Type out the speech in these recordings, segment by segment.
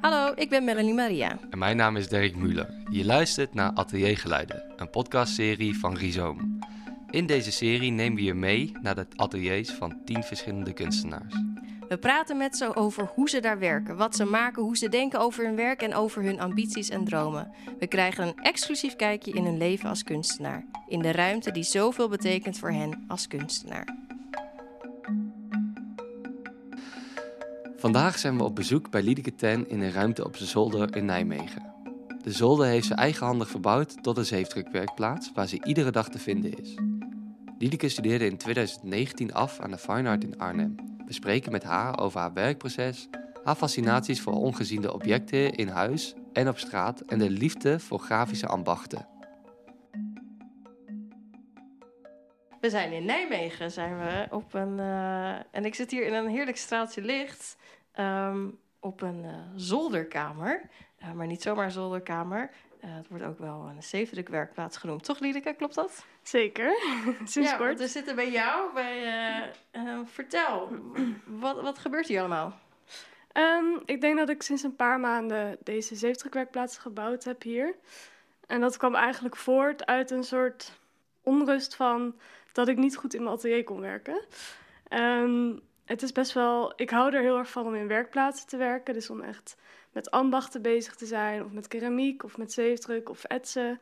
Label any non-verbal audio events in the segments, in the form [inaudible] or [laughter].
Hallo, ik ben Melanie Maria. En mijn naam is Dirk Muller. Je luistert naar Ateliergeluiden, een podcastserie van Rhizoom. In deze serie nemen we je mee naar de ateliers van tien verschillende kunstenaars. We praten met ze over hoe ze daar werken, wat ze maken, hoe ze denken over hun werk en over hun ambities en dromen. We krijgen een exclusief kijkje in hun leven als kunstenaar, in de ruimte die zoveel betekent voor hen als kunstenaar. Vandaag zijn we op bezoek bij Liedeke Ten in een ruimte op de zolder in Nijmegen. De zolder heeft ze eigenhandig verbouwd tot een zeefdrukwerkplaats waar ze iedere dag te vinden is. Liedeke studeerde in 2019 af aan de Fine Art in Arnhem. We spreken met haar over haar werkproces, haar fascinaties voor ongeziende objecten in huis en op straat en de liefde voor grafische ambachten. We zijn in Nijmegen, zijn we op een. eh, en ik zit hier in een heerlijk straaltje licht. ehm, op een eh, zolderkamer. Eh, maar niet zomaar zolderkamer. Het wordt ook wel een zeefdrukwerkplaats genoemd. Toch, Liedeke? Klopt dat? Zeker, [laughs] sinds ja, kort. we zitten bij jou. Bij, eh, eh, vertel, wat, wat gebeurt hier allemaal? Ehm, ik denk dat ik sinds een paar maanden deze zeefdrukwerkplaats gebouwd heb hier. En dat kwam eigenlijk voort uit een soort onrust van dat ik niet goed in mijn atelier kon werken. Ehm, het is best wel, ik hou er heel erg van om in werkplaatsen te werken. Dus om echt met ambachten bezig te zijn, of met keramiek, of met zeefdruk, of etsen.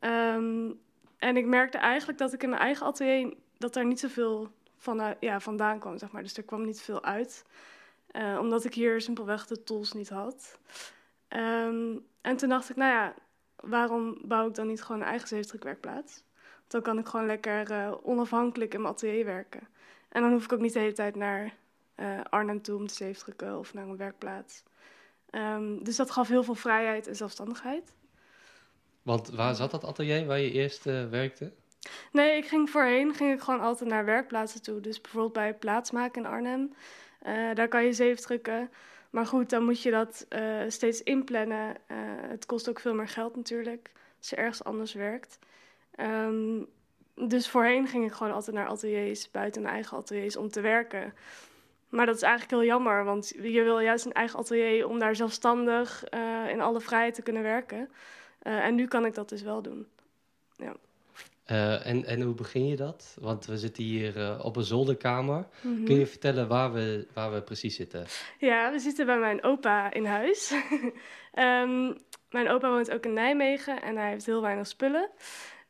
Ehm, en ik merkte eigenlijk dat ik in mijn eigen atelier, dat daar niet zoveel van, ja, vandaan kwam, zeg maar. Dus er kwam niet veel uit. Eh, omdat ik hier simpelweg de tools niet had. Ehm, en toen dacht ik, nou ja, waarom bouw ik dan niet gewoon een eigen zeefdrukwerkplaats? Dan kan ik gewoon lekker eh, onafhankelijk in mijn atelier werken. En dan hoef ik ook niet de hele tijd naar eh, Arnhem toe om te zeefdrukken of naar een werkplaats. Ehm, dus dat gaf heel veel vrijheid en zelfstandigheid. Want waar zat dat atelier waar je eerst eh, werkte? Nee, ik ging voorheen ging ik gewoon altijd naar werkplaatsen toe. Dus bijvoorbeeld bij Plaatsmaken in Arnhem. Daar kan je zeef drukken. Maar goed, dan moet je dat steeds inplannen. Het kost ook veel meer geld natuurlijk. Als je ergens anders werkt. Ehm, dus voorheen ging ik gewoon altijd naar ateliers, buiten mijn eigen ateliers, om te werken. Maar dat is eigenlijk heel jammer, want je wil juist een eigen atelier om daar zelfstandig eh, in alle vrijheid te kunnen werken. Eh, en nu kan ik dat dus wel doen. Eh, en, en hoe begin je dat? Want we zitten hier op een zolderkamer. Mhm. Kun je vertellen waar we, waar we precies zitten? Ja, we zitten bij mijn opa in huis. [laughs] Ehm, mijn opa woont ook in Nijmegen en hij heeft heel weinig spullen.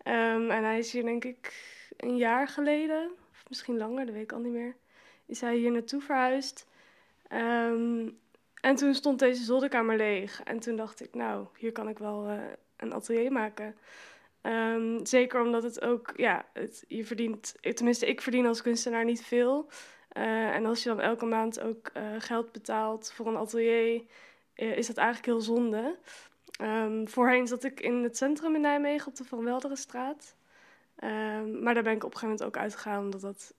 Ehm, en hij is hier denk ik een jaar geleden, of misschien langer, dat weet ik al niet meer, is hij hier naartoe verhuisd. Ehm, en toen stond deze zolderkamer leeg. En toen dacht ik, nou, hier kan ik wel eh, een atelier maken. Ehm, zeker omdat het ook, ja, het, je verdient, tenminste ik verdien als kunstenaar niet veel. Eh, en als je dan elke maand ook eh, geld betaalt voor een atelier, is dat eigenlijk heel zonde. Ehm, voorheen zat ik in het centrum in Nijmegen op de Van Welderenstraat. Ehm, maar daar ben ik op een gegeven moment ook uitgegaan omdat dat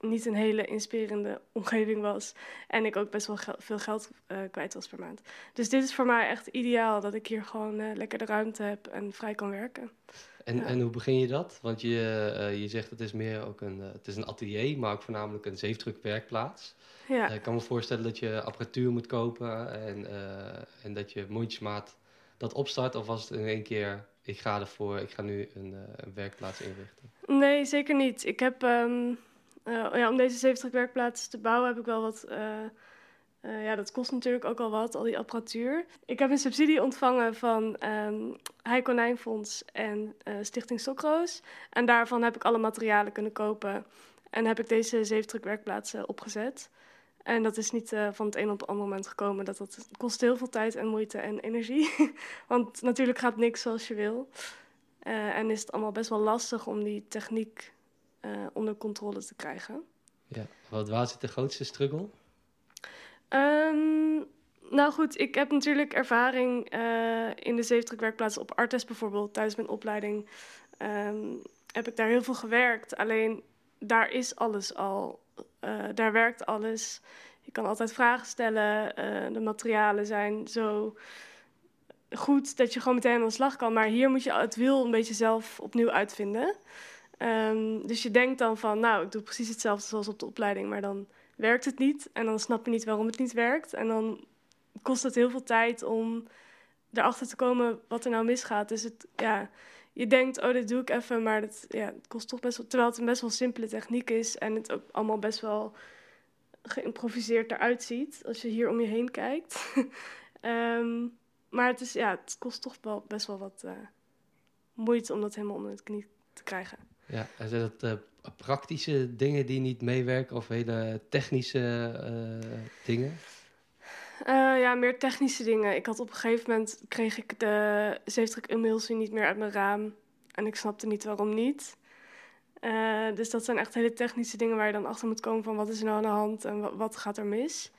niet een hele inspirerende [laughs] omgeving was. En ik ook best wel gel- veel geld eh, kwijt was per maand. Dus dit is voor mij echt ideaal dat ik hier gewoon eh, lekker de ruimte heb en vrij kan werken. En, Ja. en hoe begin je dat? Want je, eh, je zegt het is meer ook een, het is een atelier, maar ook voornamelijk een zeefdrukwerkplaats. Ja. Ik kan me voorstellen dat je apparatuur moet kopen en, en dat je mondjesmaat dat opstart. Of was het in één keer, ik ga ervoor, ik ga nu een, eh, een werkplaats inrichten. Nee, zeker niet. Ik heb, ehm, eh, ja, om deze 70 werkplaatsen te bouwen heb ik wel wat... eh, ja, dat kost natuurlijk ook al wat, al die apparatuur. Ik heb een subsidie ontvangen van ehm Heiko Konijnfonds en Stichting Stokroos. En daarvan heb ik alle materialen kunnen kopen. En heb ik deze 70 werkplaatsen opgezet. En dat is niet eh, van het een op het andere moment gekomen. Dat, dat kost heel veel tijd en moeite en energie. [laughs] Want natuurlijk gaat niks zoals je wil. Eh, en is het allemaal best wel lastig om die techniek eh, onder controle te krijgen. Ja. Wat, waar zit de grootste struggle? Ehm, nou goed, ik heb natuurlijk ervaring in de zeefdrukwerkplaats op Artes bijvoorbeeld. Tijdens mijn opleiding ehm, heb ik daar heel veel gewerkt. Alleen daar is alles al. Eh, daar werkt alles. Je kan altijd vragen stellen. eh, de materialen zijn zo goed dat je gewoon meteen aan de slag kan. Maar hier moet je het wiel een beetje zelf opnieuw uitvinden. Ehm, dus je denkt dan van, nou, ik doe precies hetzelfde zoals op de opleiding, maar dan werkt het niet. En dan snap je niet waarom het niet werkt. En dan kost het heel veel tijd om erachter te komen wat er nou misgaat. Dus het, ja, je denkt, oh, dit doe ik even, maar het, ja, het kost toch best wel... Terwijl het een best wel simpele techniek is en het ook allemaal best wel geïmproviseerd eruit ziet als je hier om je heen kijkt. [laughs] Ehm, maar het, is, ja, het kost toch wel best wel wat uh, moeite om dat helemaal onder het knie te krijgen. Ja, en zijn dat uh, praktische dingen die niet meewerken of hele technische uh, dingen? Ja, meer technische dingen. Ik had op een gegeven moment kreeg ik de zeefdruk emulsie niet meer uit mijn raam. En ik snapte niet waarom niet. Uh, dus dat zijn echt hele technische dingen waar je dan achter moet komen van wat is er nou aan de hand en wat, wat gaat er mis.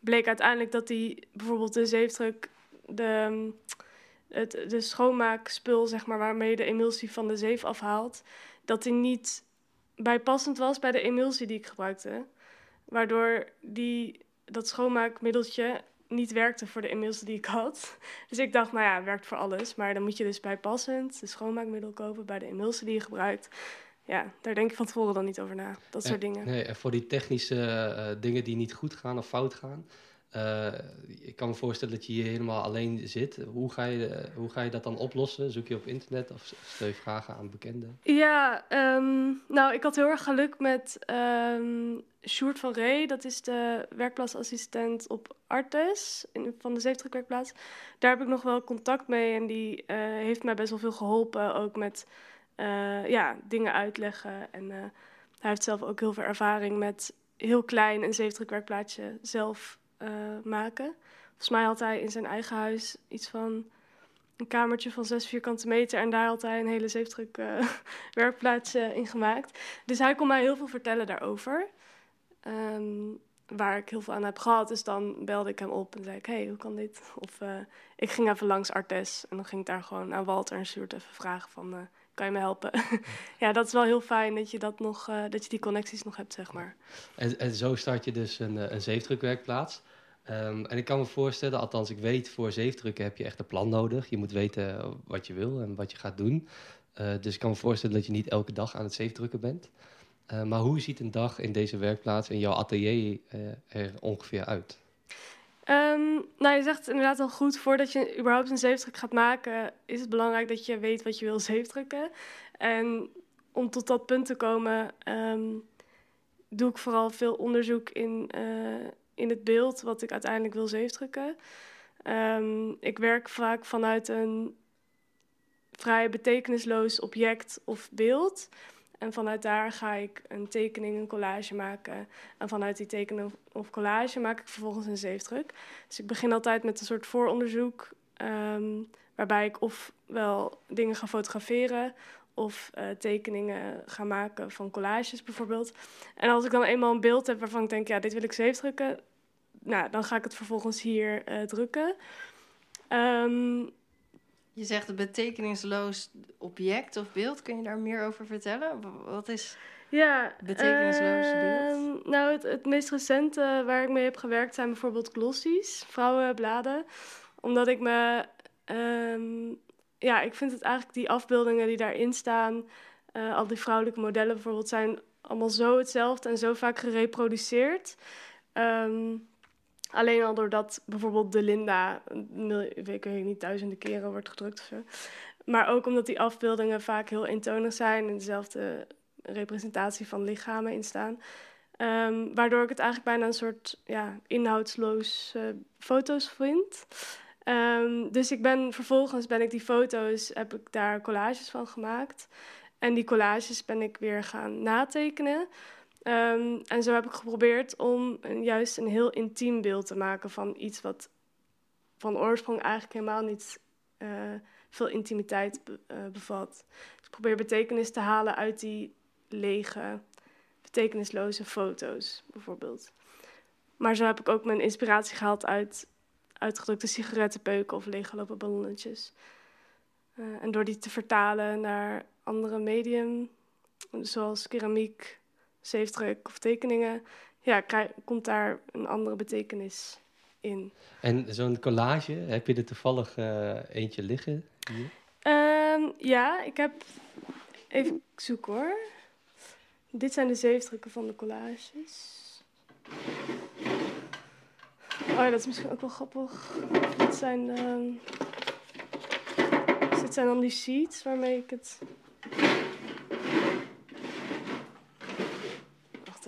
Bleek uiteindelijk dat die bijvoorbeeld de zeefdruk, de, het, de schoonmaakspul zeg maar, waarmee je de emulsie van de zeef afhaalt, dat die niet bijpassend was bij de emulsie die ik gebruikte. Waardoor die, dat schoonmaakmiddeltje niet werkte voor de emulsie die ik had. Dus ik dacht, nou ja, het werkt voor alles. Maar dan moet je dus bijpassend de schoonmaakmiddel kopen bij de emulsie die je gebruikt ja, daar denk ik van tevoren dan niet over na. Dat soort dingen. Nee, en voor die technische uh, dingen die niet goed gaan of fout gaan. Uh, ik kan me voorstellen dat je hier helemaal alleen zit. Hoe ga je, hoe ga je dat dan oplossen? Zoek je op internet of stel je vragen aan bekenden? Ja, um, nou, ik had heel erg geluk met um, Sjoerd van Ree. Dat is de werkplaasassistent op Artes in, van de Zeefdrukwerkplaats. Daar heb ik nog wel contact mee en die heeft mij best wel veel geholpen. Ook met uh, ja, dingen uitleggen. En hij heeft zelf ook heel veel ervaring met heel klein een zeefdrukwerkplaatsje zelf uh, maken. Volgens mij had hij in zijn eigen huis iets van een kamertje van zes vierkante meter. En daar had hij een hele zeefdrukwerkplaatsje [laughs] in gemaakt. Dus hij kon mij heel veel vertellen daarover. Um, waar ik heel veel aan heb gehad. Dus dan belde ik hem op en zei ik, hey, hoe kan dit? Of ik ging even langs Artes en dan ging ik daar gewoon aan Walter en Sjoerd even vragen van kan je me helpen? [laughs] ja, dat is wel heel fijn dat je, dat nog, uh, dat je die connecties nog hebt, zeg maar. En, en zo start je dus een, eh, een zeefdrukwerkplaats. Um, en ik kan me voorstellen, althans ik weet, voor zeefdrukken heb je echt een plan nodig. Je moet weten wat je wil en wat je gaat doen. Uh, dus ik kan me voorstellen dat je niet elke dag aan het zeefdrukken bent. Maar hoe ziet een dag in deze werkplaats, in jouw atelier, er ongeveer uit? Um, nou, je zegt inderdaad al goed, voordat je überhaupt een zeefdruk gaat maken, is het belangrijk dat je weet wat je wil zeefdrukken. En om tot dat punt te komen, um, doe ik vooral veel onderzoek in, uh, in het beeld wat ik uiteindelijk wil zeefdrukken. Um, ik werk vaak vanuit een vrij betekenisloos object of beeld. En vanuit daar ga ik een tekening, een collage maken. En vanuit die tekening of collage maak ik vervolgens een zeefdruk. Dus ik begin altijd met een soort vooronderzoek. Um, waarbij ik ofwel dingen ga fotograferen of uh, tekeningen ga maken van collages bijvoorbeeld. En als ik dan eenmaal een beeld heb waarvan ik denk, ja, dit wil ik zeefdrukken, nou, dan ga ik het vervolgens hier uh, drukken. Um, je zegt een betekenisloos object of beeld. Kun je daar meer over vertellen? Wat is ja, betekenisloos uh, beeld? Nou, het, het meest recente waar ik mee heb gewerkt zijn bijvoorbeeld glossies, vrouwenbladen. Omdat ik me... Um, ja, ik vind het eigenlijk die afbeeldingen die daarin staan... Uh, al die vrouwelijke modellen bijvoorbeeld zijn allemaal zo hetzelfde en zo vaak gereproduceerd... Um, Alleen al doordat bijvoorbeeld de Linda, ik weet niet, duizenden keren wordt gedrukt of zo. Maar ook omdat die afbeeldingen vaak heel eentonig zijn en dezelfde representatie van lichamen in staan. Um, waardoor ik het eigenlijk bijna een soort ja, inhoudsloos uh, foto's vind. Um, dus ik ben vervolgens ben ik die foto's, heb ik daar collages van gemaakt. En die collages ben ik weer gaan natekenen. Um, en zo heb ik geprobeerd om juist een heel intiem beeld te maken van iets wat van oorsprong eigenlijk helemaal niet uh, veel intimiteit be uh, bevat. Dus ik probeer betekenis te halen uit die lege, betekenisloze foto's, bijvoorbeeld. Maar zo heb ik ook mijn inspiratie gehaald uit uitgedrukte sigarettenpeuken of leeggelopen ballonnetjes. Uh, en door die te vertalen naar andere medium, zoals keramiek, zeefdruk of tekeningen, ja, krijg, komt daar een andere betekenis in. En zo'n collage, heb je er toevallig uh, eentje liggen? Hier? Um, ja, ik heb. Even zoeken hoor. Dit zijn de zeefdrukken van de collages. ja, dat is misschien ook wel grappig. Dit zijn, ehm, dus dit zijn dan die sheets waarmee ik het...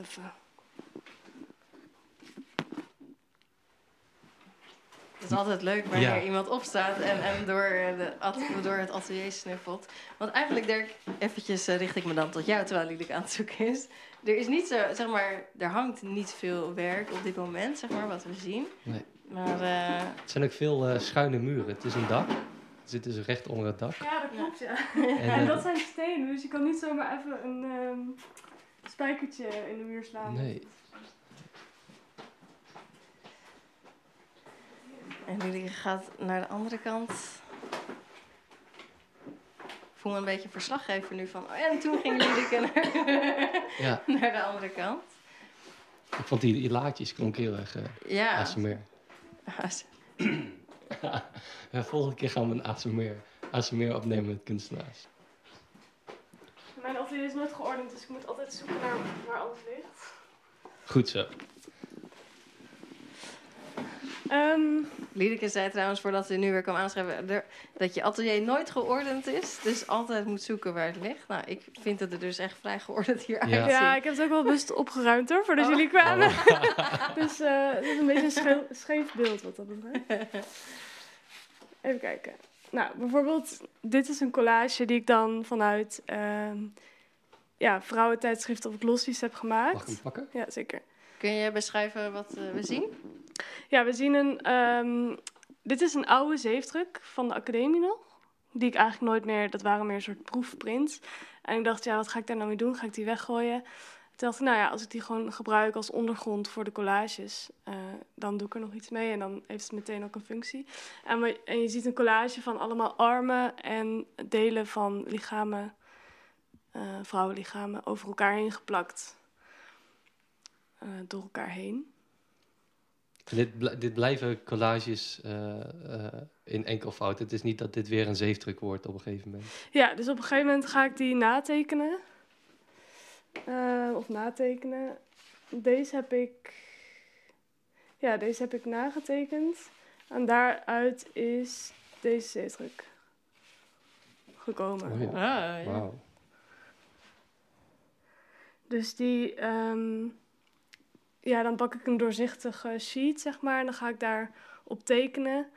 even. Het is altijd leuk wanneer Ja. iemand opstaat en, en door, eh, de door het atelier snuffelt. Want eigenlijk, Dirk, eventjes eh, richt ik me dan tot jou terwijl Liedeke aan het zoeken is. Er is niet zo, zeg maar, er hangt niet veel werk op dit moment, zeg maar, wat we zien. Nee. Maar eh, Het zijn ook veel eh, schuine muren. Het is een dak. We zitten dus recht onder het dak. Ja, dat klopt, ja. En, [laughs] En dat zijn stenen, dus je kan niet zomaar even een ehm, spijkertje in de muur slaan. Nee. en Liedeke gaat naar de andere kant. Ik voel me een beetje verslaggever nu van, oh ja, en toen ging Liedeke naar, Ja, [laughs] naar de andere kant. ik vond die, die laadjes klonk heel erg eh Ja. ASMR. [laughs] Ja, volgende keer gaan we een ASMR, ASMR opnemen met kunstenaars. Mijn atelier is nooit geordend, dus ik moet altijd zoeken naar waar alles ligt. Goed zo. Ehm, Liedeke zei trouwens, voordat ze nu weer kwam aanschrijven, er- dat je atelier nooit geordend is. Dus altijd moet zoeken waar het ligt. Nou, ik vind het er dus echt vrij geordend hier Ja. uitzien. ja, ik heb het ook wel bewust opgeruimd hoor, voordat Oh. jullie kwamen. [laughs] dus eh, het is een beetje een scheef beeld wat dat betreft. [laughs] Even kijken. Nou, bijvoorbeeld, dit is een collage die ik dan vanuit ehm ja, vrouwentijdschriften of glossies heb gemaakt. Mag ik hem pakken? Ja, zeker. Kun je beschrijven wat eh, we zien? Ja, we zien een. ehm, dit is een oude zeefdruk van de academie nog. Die ik eigenlijk nooit meer. Dat waren meer een soort proefprints. En ik dacht, ja, wat ga ik daar nou mee doen? Ga ik die weggooien? Dacht nou ja, als ik die gewoon gebruik als ondergrond voor de collages, eh, dan doe ik er nog iets mee en dan heeft het meteen ook een functie. En, en je ziet een collage van allemaal armen en delen van lichamen, eh, vrouwenlichamen, over elkaar heen geplakt. Eh, door elkaar heen. En Dit, dit blijven collages in enkelvoud. Het is niet dat dit weer een zeefdruk wordt op een gegeven moment. Ja, dus op een gegeven moment ga ik die natekenen. Eh, of natekenen. Deze heb ik. Ja, deze heb ik nagetekend. En daaruit is deze zeefdruk gekomen. Oh ja. Ah, ja. Wauw. Dus die. ehm, ja, dan pak ik een doorzichtige sheet, zeg maar. En dan ga ik daar op tekenen.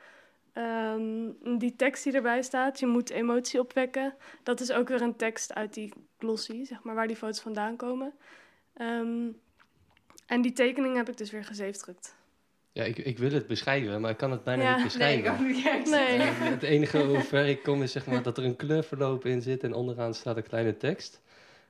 Ehm, die tekst die erbij staat, je moet emotie opwekken. Dat is ook weer een tekst uit die glossy, zeg maar, waar die foto's vandaan komen. Ehm, en die tekening heb ik dus weer gezeefdrukt. Ja, ik, ik wil het beschrijven, maar ik kan het bijna Ja. niet Nee, ik beschrijven. ook niet. Ik Nee. Eh, het enige hoe ver ik kom is zeg maar, dat er een kleurverloop in zit en onderaan staat een kleine tekst.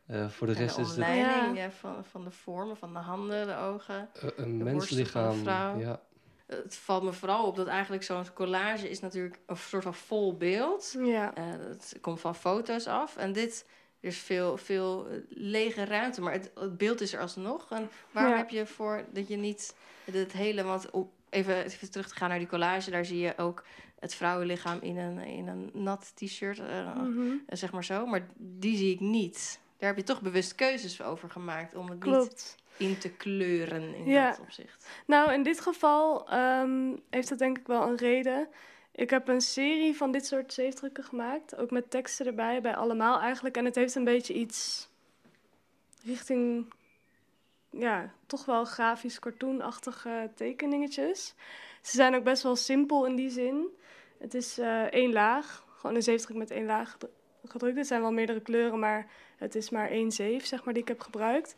Eh, voor de En rest de is het omleiding Ja. ja, van, van de vormen, van de handen, de ogen. eh, een de menslichaam. de. Ja. Het valt me vooral op dat eigenlijk zo'n collage is natuurlijk een soort van vol beeld. Ja. Eh, het komt van foto's af. En dit er is veel, veel eh, lege ruimte, maar het, het beeld is er alsnog. En waarom Ja. heb je voor dat je niet het hele... Want op, even, even terug te gaan naar die collage, daar zie je ook het vrouwenlichaam in een, in een nat t-shirt, eh, Mhm. zeg maar zo. Maar die zie ik niet. Daar heb je toch bewust keuzes over gemaakt om het niet in te kleuren in Ja. dat opzicht. Nou, in dit geval ehm, heeft dat denk ik wel een reden. Ik heb een serie van dit soort zeefdrukken gemaakt. Ook met teksten erbij, bij allemaal eigenlijk. En het heeft een beetje iets richting, ja, toch wel grafisch cartoonachtige tekeningetjes. Ze zijn ook best wel simpel in die zin. Het is eh, één laag, gewoon een zeefdruk met één laag gedru- gedrukt. Het zijn wel meerdere kleuren, maar het is maar één zeef, zeg maar, die ik heb gebruikt.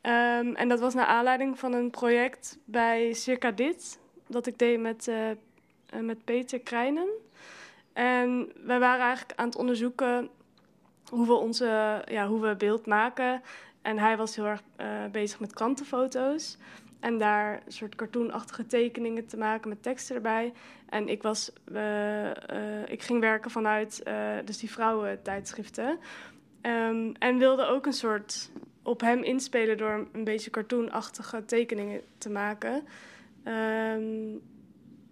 Ehm, en dat was naar aanleiding van een project bij Circa Dit, dat ik deed met, eh, met Peter Krijnen. En wij waren eigenlijk aan het onderzoeken hoe we, onze, ja, hoe we beeld maken. En hij was heel erg eh, bezig met krantenfoto's. En daar een soort cartoonachtige tekeningen te maken met teksten erbij. En ik, was, eh, eh, ik ging werken vanuit eh, dus die vrouwentijdschriften. Ehm, en wilde ook een soort op hem inspelen door een beetje cartoonachtige tekeningen te maken. Ehm,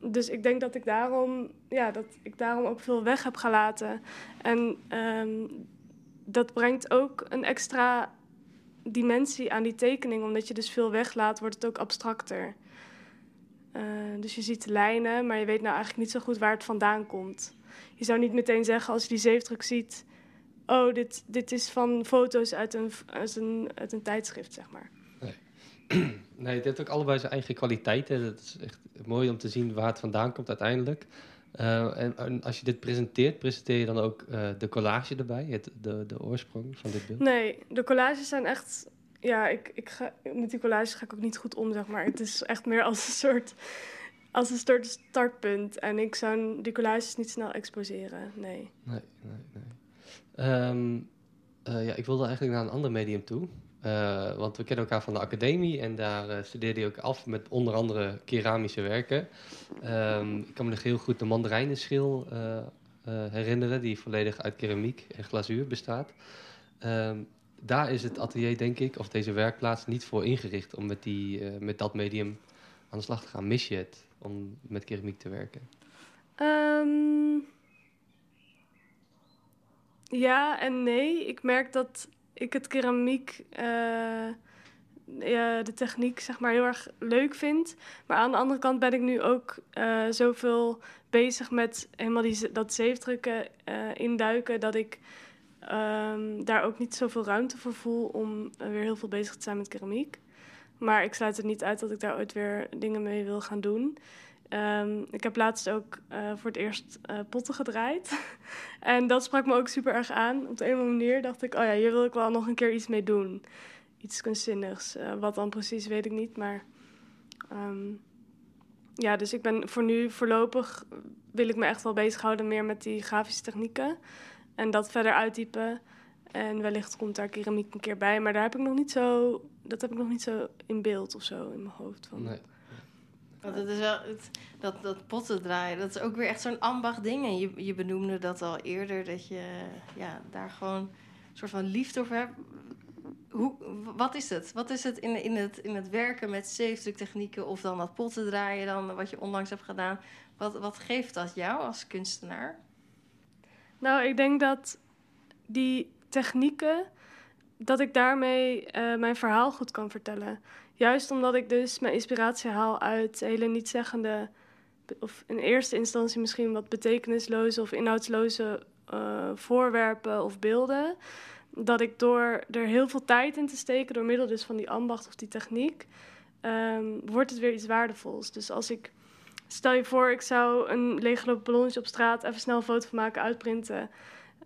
dus ik denk dat ik daarom, ja, dat ik daarom ook veel weg heb gelaten. En ehm, dat brengt ook een extra dimensie aan die tekening. Omdat je dus veel weglaat, wordt het ook abstracter. Eh, dus je ziet lijnen, maar je weet nou eigenlijk niet zo goed waar het vandaan komt. Je zou niet meteen zeggen als je die zeefdruk ziet... oh, dit, dit is van foto's uit een, uit, een, uit een tijdschrift, zeg maar. [clears throat] Nee, het heeft ook allebei zijn eigen kwaliteiten. Het is echt mooi om te zien waar het vandaan komt uiteindelijk. Uh, en, en, als je dit presenteert, presenteer je dan ook uh, de collage erbij, het, de, de oorsprong van dit beeld? Nee, de collages zijn echt. Ja, ik, ik ga, met die collages ga ik ook niet goed om, zeg maar. Het is echt meer als een soort, als een soort startpunt. En ik zou die collages niet snel exposeren, nee. Nee, nee, nee. Um, uh, ja, ik wilde eigenlijk naar een ander medium toe. Uh, want we kennen elkaar van de academie en daar uh, studeerde hij ook af met onder andere keramische werken. Um, ik kan me nog heel goed de mandarijnenschil uh, herinneren, die volledig uit keramiek en glazuur bestaat. Um, daar is het atelier, denk ik, of deze werkplaats, niet voor ingericht om met, die, met dat medium aan de slag te gaan. Mis je het om met keramiek te werken? Um, ja en nee. Ik merk dat ik het keramiek, ja, de techniek, zeg maar, heel erg leuk vind. Maar aan de andere kant ben ik nu ook uh, zoveel bezig met helemaal die, dat zeefdrukken uh, induiken, dat ik um, daar ook niet zoveel ruimte voor voel om weer heel veel bezig te zijn met keramiek. Maar ik sluit het niet uit dat ik daar ooit weer dingen mee wil gaan doen. Um, ik heb laatst ook uh, voor het eerst uh, potten gedraaid. [laughs] en dat sprak me ook super erg aan. Op de een manier dacht ik, oh ja, hier wil ik wel nog een keer iets mee doen. Iets kunstzinnigs. Uh, wat dan precies, weet ik niet. Maar um, ja, dus ik ben voor nu voorlopig wil ik me echt wel bezighouden meer met die grafische technieken. En dat verder uitdiepen. En wellicht komt daar keramiek een keer bij. Maar daar heb ik nog niet zo, dat heb ik nog niet zo in beeld of zo in mijn hoofd. Van. Nee. Want het is wel, dat, dat potten draaien, dat is ook weer echt zo'n ambacht ding. En je, je benoemde dat al eerder, dat je ja, daar gewoon een soort van liefde over hebt. Hoe, wat is het? Wat is het in, in, het in het werken met zeefdruktechnieken of dan dat potten draaien, dan wat je onlangs hebt gedaan? Wat, wat geeft dat jou als kunstenaar? Nou, ik denk dat die technieken, dat ik daarmee uh, mijn verhaal goed kan vertellen. Juist omdat ik dus mijn inspiratie haal uit hele nietzeggende, of in eerste instantie misschien wat betekenisloze of inhoudsloze uh, voorwerpen of beelden. Dat ik door er heel veel tijd in te steken, door middel dus van die ambacht of die techniek, um, wordt het weer iets waardevols. Dus als ik, stel je voor, ik zou een leeggelopen ballonnetje op straat even snel een foto van maken, uitprinten.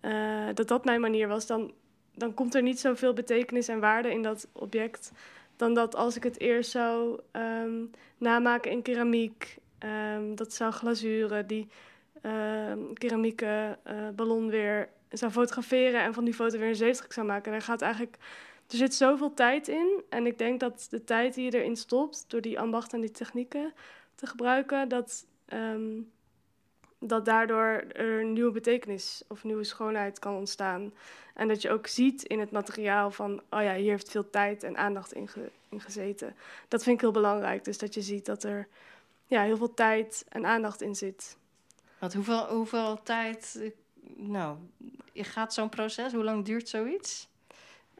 Uh, dat dat mijn manier was, dan, dan komt er niet zoveel betekenis en waarde in dat object dan dat als ik het eerst zou um, namaken in keramiek. Um, dat zou glazuren, die uh, keramieke uh, ballon weer zou fotograferen en van die foto weer een zeefdruk zou maken. Daar gaat eigenlijk, er zit zoveel tijd in. En ik denk dat de tijd die je erin stopt, door die ambacht en die technieken te gebruiken, dat, dat daardoor er een nieuwe betekenis of nieuwe schoonheid kan ontstaan. En dat je ook ziet in het materiaal van, oh ja, hier heeft veel tijd en aandacht in, ge, in gezeten. Dat vind ik heel belangrijk. Dus dat je ziet dat er ja, heel veel tijd en aandacht in zit. Want hoeveel, hoeveel tijd, nou, gaat zo'n proces? Hoe lang duurt zoiets?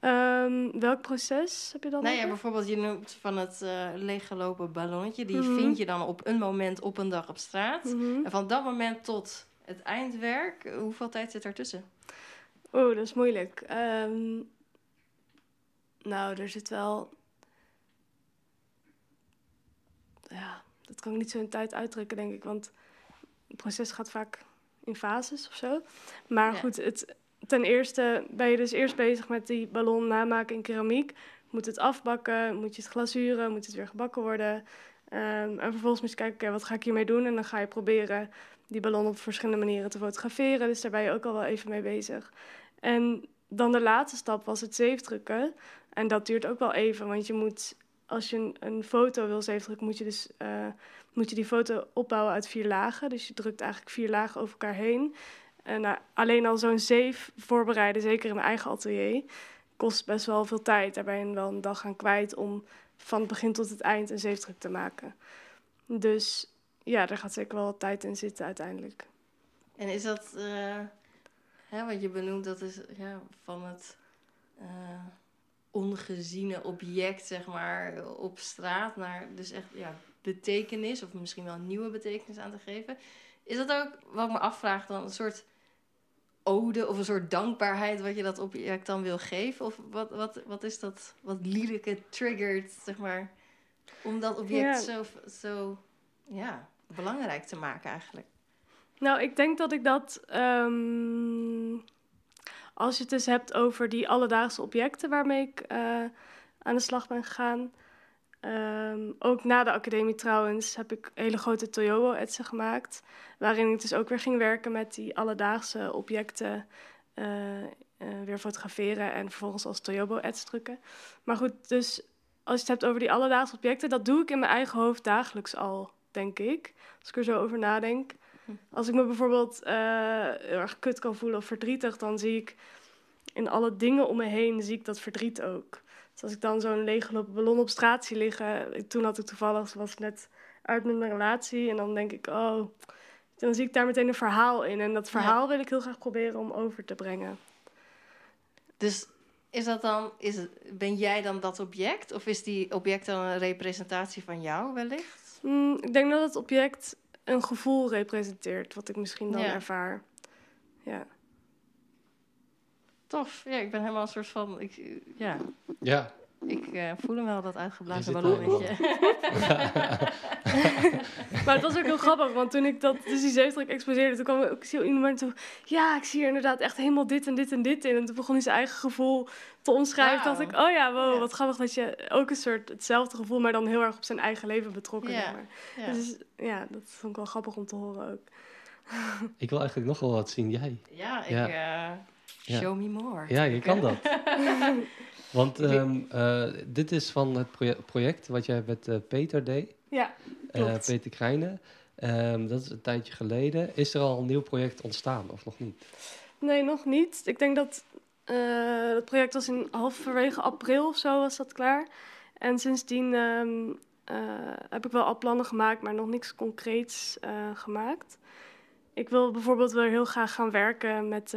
Um, welk proces heb je dan? Nou ja, bijvoorbeeld je noemt van het uh, leeggelopen ballonnetje. Die mm -hmm. vind je dan op een moment op een dag op straat. Mm -hmm. En van dat moment tot het eindwerk, hoeveel tijd zit ertussen? Oeh, dat is moeilijk. Um, nou, er zit wel. Ja, dat kan ik niet zo in tijd uitdrukken, denk ik. Want het proces gaat vaak in fases of zo. Maar ja. goed, het, ten eerste ben je dus eerst bezig met die ballon namaken in keramiek. Moet het afbakken, moet je het glazuren, moet het weer gebakken worden. Um, en vervolgens moet je kijken, wat ga ik hiermee doen? En dan ga je proberen die ballon op verschillende manieren te fotograferen. Dus daar ben je ook al wel even mee bezig. En dan de laatste stap was het zeefdrukken. En dat duurt ook wel even, want je moet, als je een, foto wil zeefdrukken, moet je, dus, uh, moet je die foto opbouwen uit vier lagen. Dus je drukt eigenlijk vier lagen over elkaar heen. En uh, alleen al zo'n zeef voorbereiden, zeker in mijn eigen atelier, kost best wel veel tijd. Daar ben je wel een dag aan kwijt om van het begin tot het eind een zeefdruk te maken. Dus ja, daar gaat zeker wel wat tijd in zitten uiteindelijk. En is dat, uh, hè, wat je benoemt, dat is ja, van het uh, ongeziene object, zeg maar, op straat naar, dus echt, ja, betekenis, of misschien wel een nieuwe betekenis aan te geven. Is dat ook, wat ik me afvraag dan, een soort ode of een soort dankbaarheid wat je dat object dan wil geven? Of wat, wat, wat is dat, wat Liedeke triggert, zeg maar, om dat object Ja. zo, zo ja, belangrijk te maken eigenlijk? Nou, ik denk dat ik dat. ehm, als je het dus hebt over die alledaagse objecten waarmee ik eh, aan de slag ben gegaan. Ehm, ook na de academie trouwens heb ik hele grote Toyobo-etsen gemaakt. Waarin ik dus ook weer ging werken met die alledaagse objecten. eh, eh, weer fotograferen en vervolgens als Toyobo-ets drukken. Maar goed, dus als je het hebt over die alledaagse objecten, dat doe ik in mijn eigen hoofd dagelijks al, denk ik. Als ik er zo over nadenk. Als ik me bijvoorbeeld eh, heel erg kut kan voelen of verdrietig, dan zie ik in alle dingen om me heen zie ik dat verdriet ook. Dus als ik dan zo'n leeggelopen ballon op straat zie liggen, toen had ik toevallig, was net uit met mijn relatie en dan denk ik, oh, dan zie ik daar meteen een verhaal in. En dat verhaal wil ik heel graag proberen om over te brengen. Dus is dat dan, is het, ben jij dan dat object? Of is die object dan een representatie van jou wellicht? Mm, ik denk dat het object een gevoel representeert, wat ik misschien dan Ja. ervaar. Ja. Tof. Ja, ik ben helemaal een soort van, ik, ja, Ja, ik eh, voel hem wel, dat uitgeblazen ballonnetje. [laughs] Maar het was ook heel grappig, want toen ik dat, dus die zeefdruk exposeerde, toen kwam ook zo iemand toe. Ja, ik zie hier inderdaad echt helemaal dit en dit en dit in. En toen begon hij zijn eigen gevoel te omschrijven. Toen dacht ik, oh ja, wow, Ja. wat grappig dat je ook een soort hetzelfde gevoel, maar dan heel erg op zijn eigen leven betrokken. Ja. Ja. Dus ja, dat vond ik wel grappig om te horen ook. ik wil eigenlijk nog wel wat zien. Jij? Ja, ik, Ja. eh, Ja. show me more. Ja, je kan dat. [laughs] Want ehm, eh, dit is van het proje- project wat jij met eh, Peter deed. Ja, eh, Klopt. Peter Krijnen. Ehm, dat is een tijdje geleden. Is er al een nieuw project ontstaan of nog niet? nee, nog niet. Ik denk dat eh het project was in halverwege april of zo was dat klaar. En sindsdien ehm, eh, heb ik wel al plannen gemaakt, maar nog niks concreets eh, gemaakt. Ik wil bijvoorbeeld wel heel graag gaan werken met,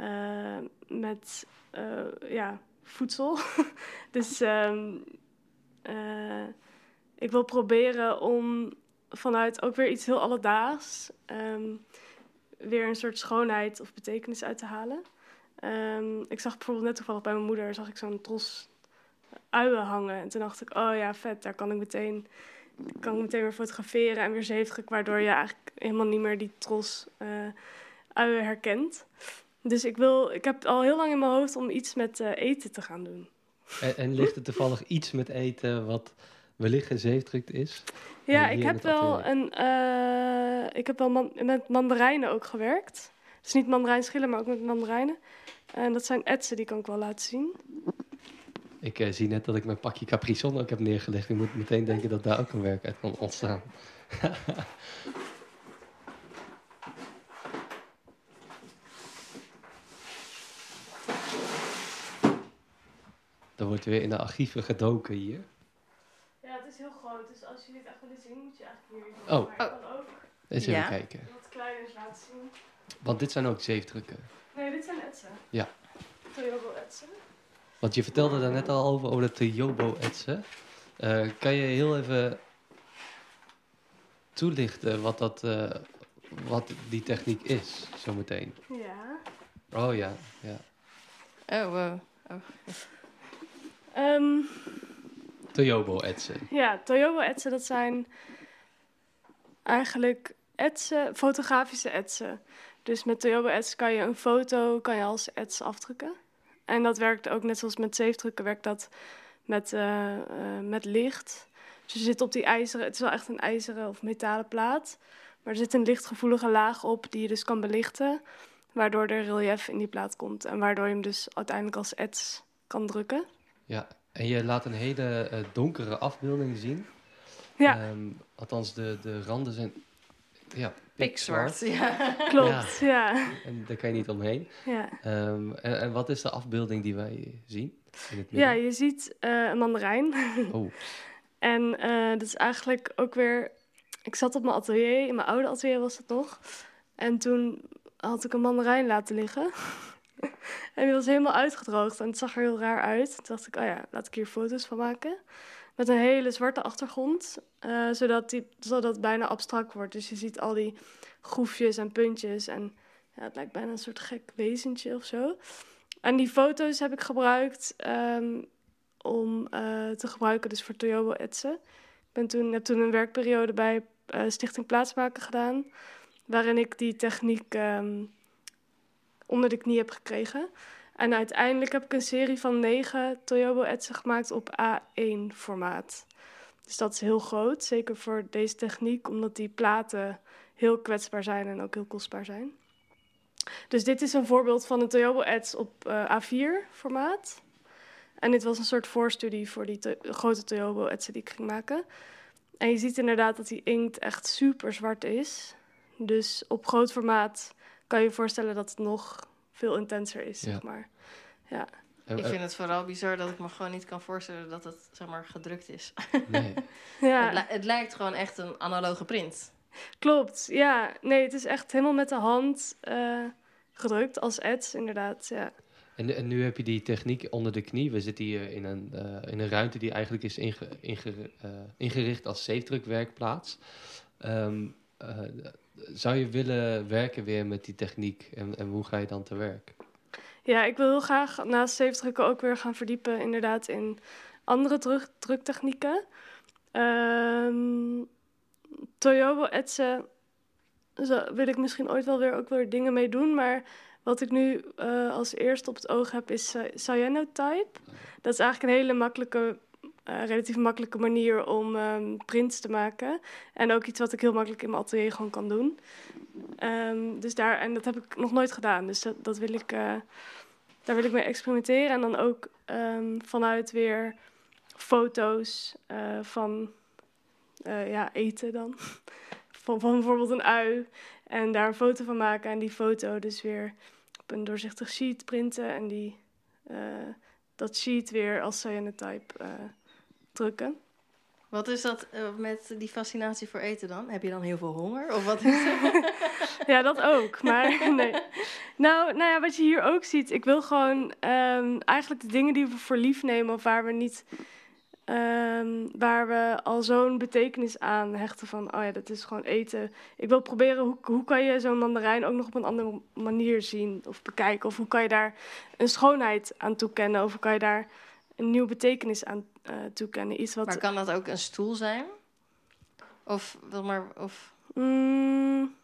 eh, met eh, ja, voedsel. [laughs] dus ehm, eh, ik wil proberen om vanuit ook weer iets heel alledaags ehm, weer een soort schoonheid of betekenis uit te halen. Ehm, ik zag bijvoorbeeld net toevallig bij mijn moeder zag ik zo'n tros uien hangen. En toen dacht ik, oh ja, vet, daar kan ik meteen, kan ik meteen weer fotograferen en weer zeefdruk, waardoor je eigenlijk helemaal niet meer die tros uien herkent. Dus ik, wil, ik heb al heel lang in mijn hoofd om iets met eh, eten te gaan doen. En, en ligt er toevallig iets met eten wat wellicht een zeefdruk is? Ja, hier ik heb wel een. eh, ik heb wel man- met mandarijnen ook gewerkt. Dus niet mandarijnschillen, maar ook met mandarijnen. En dat zijn etsen, die kan ik wel laten zien. Ik eh, zie net dat ik mijn pakje Capri Sun ook heb neergelegd. Je moet meteen denken dat daar ook een werk uit kan ontstaan. [laughs] Er wordt weer in de archieven gedoken hier. Ja, het is heel groot. Dus als je dit echt willen zien, moet je eigenlijk hier. Oh. Maar ik kan ook Eens even Ja. kijken. wat kleiners laten zien. Want dit zijn ook zeefdrukken. Nee, dit zijn etsen. Ja. Toyobo etsen. Want je vertelde daar net al over, over de Toyobo-etsen. Eh, kan je heel even toelichten wat, dat, eh, wat die techniek is, zometeen? Ja. Oh ja, ja. Oh, wow. Ehm, Toyobo-etsen. Ja, Toyobo-etsen, dat zijn eigenlijk etsen, fotografische etsen. Dus met Toyobo-etsen kan je een foto kan je als ets afdrukken. En dat werkt ook net zoals met zeefdrukken, werkt dat met, eh, eh, met licht. Dus je zit op die ijzeren, het is wel echt een ijzeren of metalen plaat. Maar er zit een lichtgevoelige laag op die je dus kan belichten. Waardoor er relief in die plaat komt. En waardoor je hem dus uiteindelijk als ets kan drukken. Ja, en je laat een hele eh, donkere afbeelding zien. Ja, Ehm, althans, de, de randen zijn ja, Pikzwart. pikzwart. Ja. [laughs] klopt. Ja. En daar kan je niet omheen. ja. Ehm, en, en wat is de afbeelding die wij zien? In het Ja, je ziet eh, een mandarijn. [laughs] Oh, en eh, dat is eigenlijk ook weer... Ik zat op mijn atelier, in mijn oude atelier was dat nog. En toen had ik een mandarijn laten liggen. [laughs] en die was helemaal uitgedroogd en het zag er heel raar uit. Toen dacht ik, oh ja, laat ik hier foto's van maken. met een hele zwarte achtergrond, eh, zodat, die, zodat het bijna abstract wordt. Dus je ziet al die groefjes en puntjes en ja, het lijkt bijna een soort gek wezentje of zo. En die foto's heb ik gebruikt ehm, om eh, te gebruiken dus voor Toyobo etsen. Ik ben toen, heb toen een werkperiode bij uh, Stichting Plaatsmaken gedaan, waarin ik die techniek ehm, onder de knie heb gekregen. En uiteindelijk heb ik een serie van negen Toyobo etsen gemaakt op A1 formaat. Dus dat is heel groot, zeker voor deze techniek, omdat die platen heel kwetsbaar zijn en ook heel kostbaar zijn. Dus dit is een voorbeeld van een Toyobo ets op uh, A4 formaat. En dit was een soort voorstudie voor die grote Toyobo etsen die ik ging maken. En je ziet inderdaad dat die inkt echt super zwart is. Dus op groot formaat kan je je voorstellen dat het nog veel intenser is, zeg maar. Ja. Ik vind het vooral bizar dat ik me gewoon niet kan voorstellen dat het zeg maar gedrukt is. [laughs] Nee. [laughs] ja. het, het, lijkt gewoon echt een analoge print. Klopt, ja. Nee, het is echt helemaal met de hand uh, gedrukt als ads, inderdaad. Ja. En, en, nu heb je die techniek onder de knie. We zitten hier in een, uh, in een ruimte die eigenlijk is inge, inge, uh, ingericht als zeefdrukwerkplaats. Um, zou je willen werken weer met die techniek en, en hoe ga je dan te werk? Ja, ik wil heel graag naast zeefdrukken ook weer gaan verdiepen inderdaad in andere druk, druktechnieken. Um, Toyobo etsen wil ik misschien ooit wel weer ook weer dingen mee doen, maar wat ik nu uh, als eerste op het oog heb is uh, cyanotype. Dat is eigenlijk een hele makkelijke, uh, relatief makkelijke manier om um, prints te maken. En ook iets wat ik heel makkelijk in mijn atelier gewoon kan doen. Um, dus daar, en dat heb ik nog nooit gedaan. Dus dat, wil ik, daar wil ik mee experimenteren. En dan ook um, vanuit weer foto's van ja, eten dan. [laughs] van, bijvoorbeeld een ui. En daar een foto van maken en die foto dus weer op een doorzichtig sheet printen. En die, dat sheet weer als cyanotype uh, drukken. Wat is dat uh, met die fascinatie voor eten dan? Heb je dan heel veel honger? Of wat is [laughs] dat? ja, dat ook. Maar [laughs] nee. Nou, nou ja, wat je hier ook ziet. Ik wil gewoon um, eigenlijk de dingen die we voor lief nemen... of waar we niet Um, waar we al zo'n betekenis aan hechten van, oh ja, dat is gewoon eten. Ik wil proberen, hoe, hoe kan je zo'n mandarijn ook nog op een andere manier zien of bekijken? Of hoe kan je daar een schoonheid aan toekennen? Of hoe kan je daar een nieuwe betekenis aan uh, toekennen? Iets wat... Maar kan dat ook een stoel zijn? Of, wil maar, of... Mm,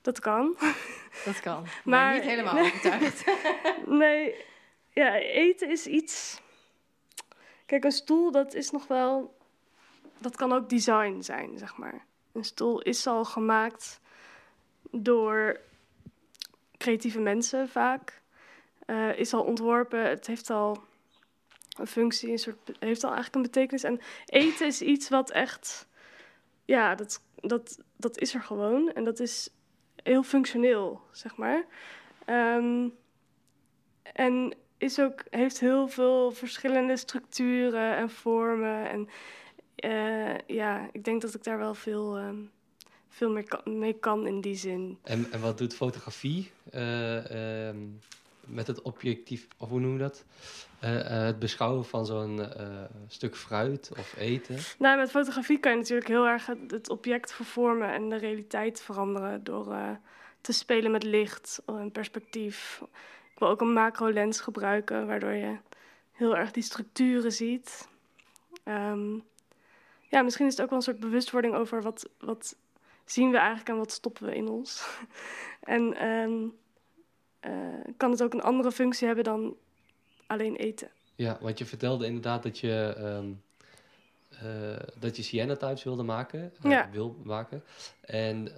dat kan. Dat kan, [laughs] maar, maar niet helemaal overtuigd. [laughs] [laughs] nee, ja, eten is iets. Kijk, een stoel, dat is nog wel. Dat kan ook design zijn, zeg maar. Een stoel is al gemaakt door creatieve mensen vaak. Uh, is al ontworpen, het heeft al een functie, een soort, heeft al eigenlijk een betekenis. En eten is iets wat echt. Ja, dat, dat, dat is er gewoon. En dat is heel functioneel, zeg maar. Um, en is ook, heeft heel veel verschillende structuren en vormen. En uh, ja, ik denk dat ik daar wel veel, um, veel meer kan, mee kan in die zin. En, en wat doet fotografie uh, met het objectief, of hoe noem je dat? Uh, het beschouwen van zo'n stuk fruit of eten? Nou, met fotografie kan je natuurlijk heel erg het, object vervormen en de realiteit veranderen door te spelen met licht en perspectief. Ik wil ook een macro-lens gebruiken, waardoor je heel erg die structuren ziet. Um, ja, misschien is het ook wel een soort bewustwording over wat, wat zien we eigenlijk en wat stoppen we in ons. [laughs] en um, uh, kan het ook een andere functie hebben dan alleen eten. Ja, want je vertelde inderdaad dat je, um, uh, dat je cyanotypes wilde maken, uh, ja. wil maken. En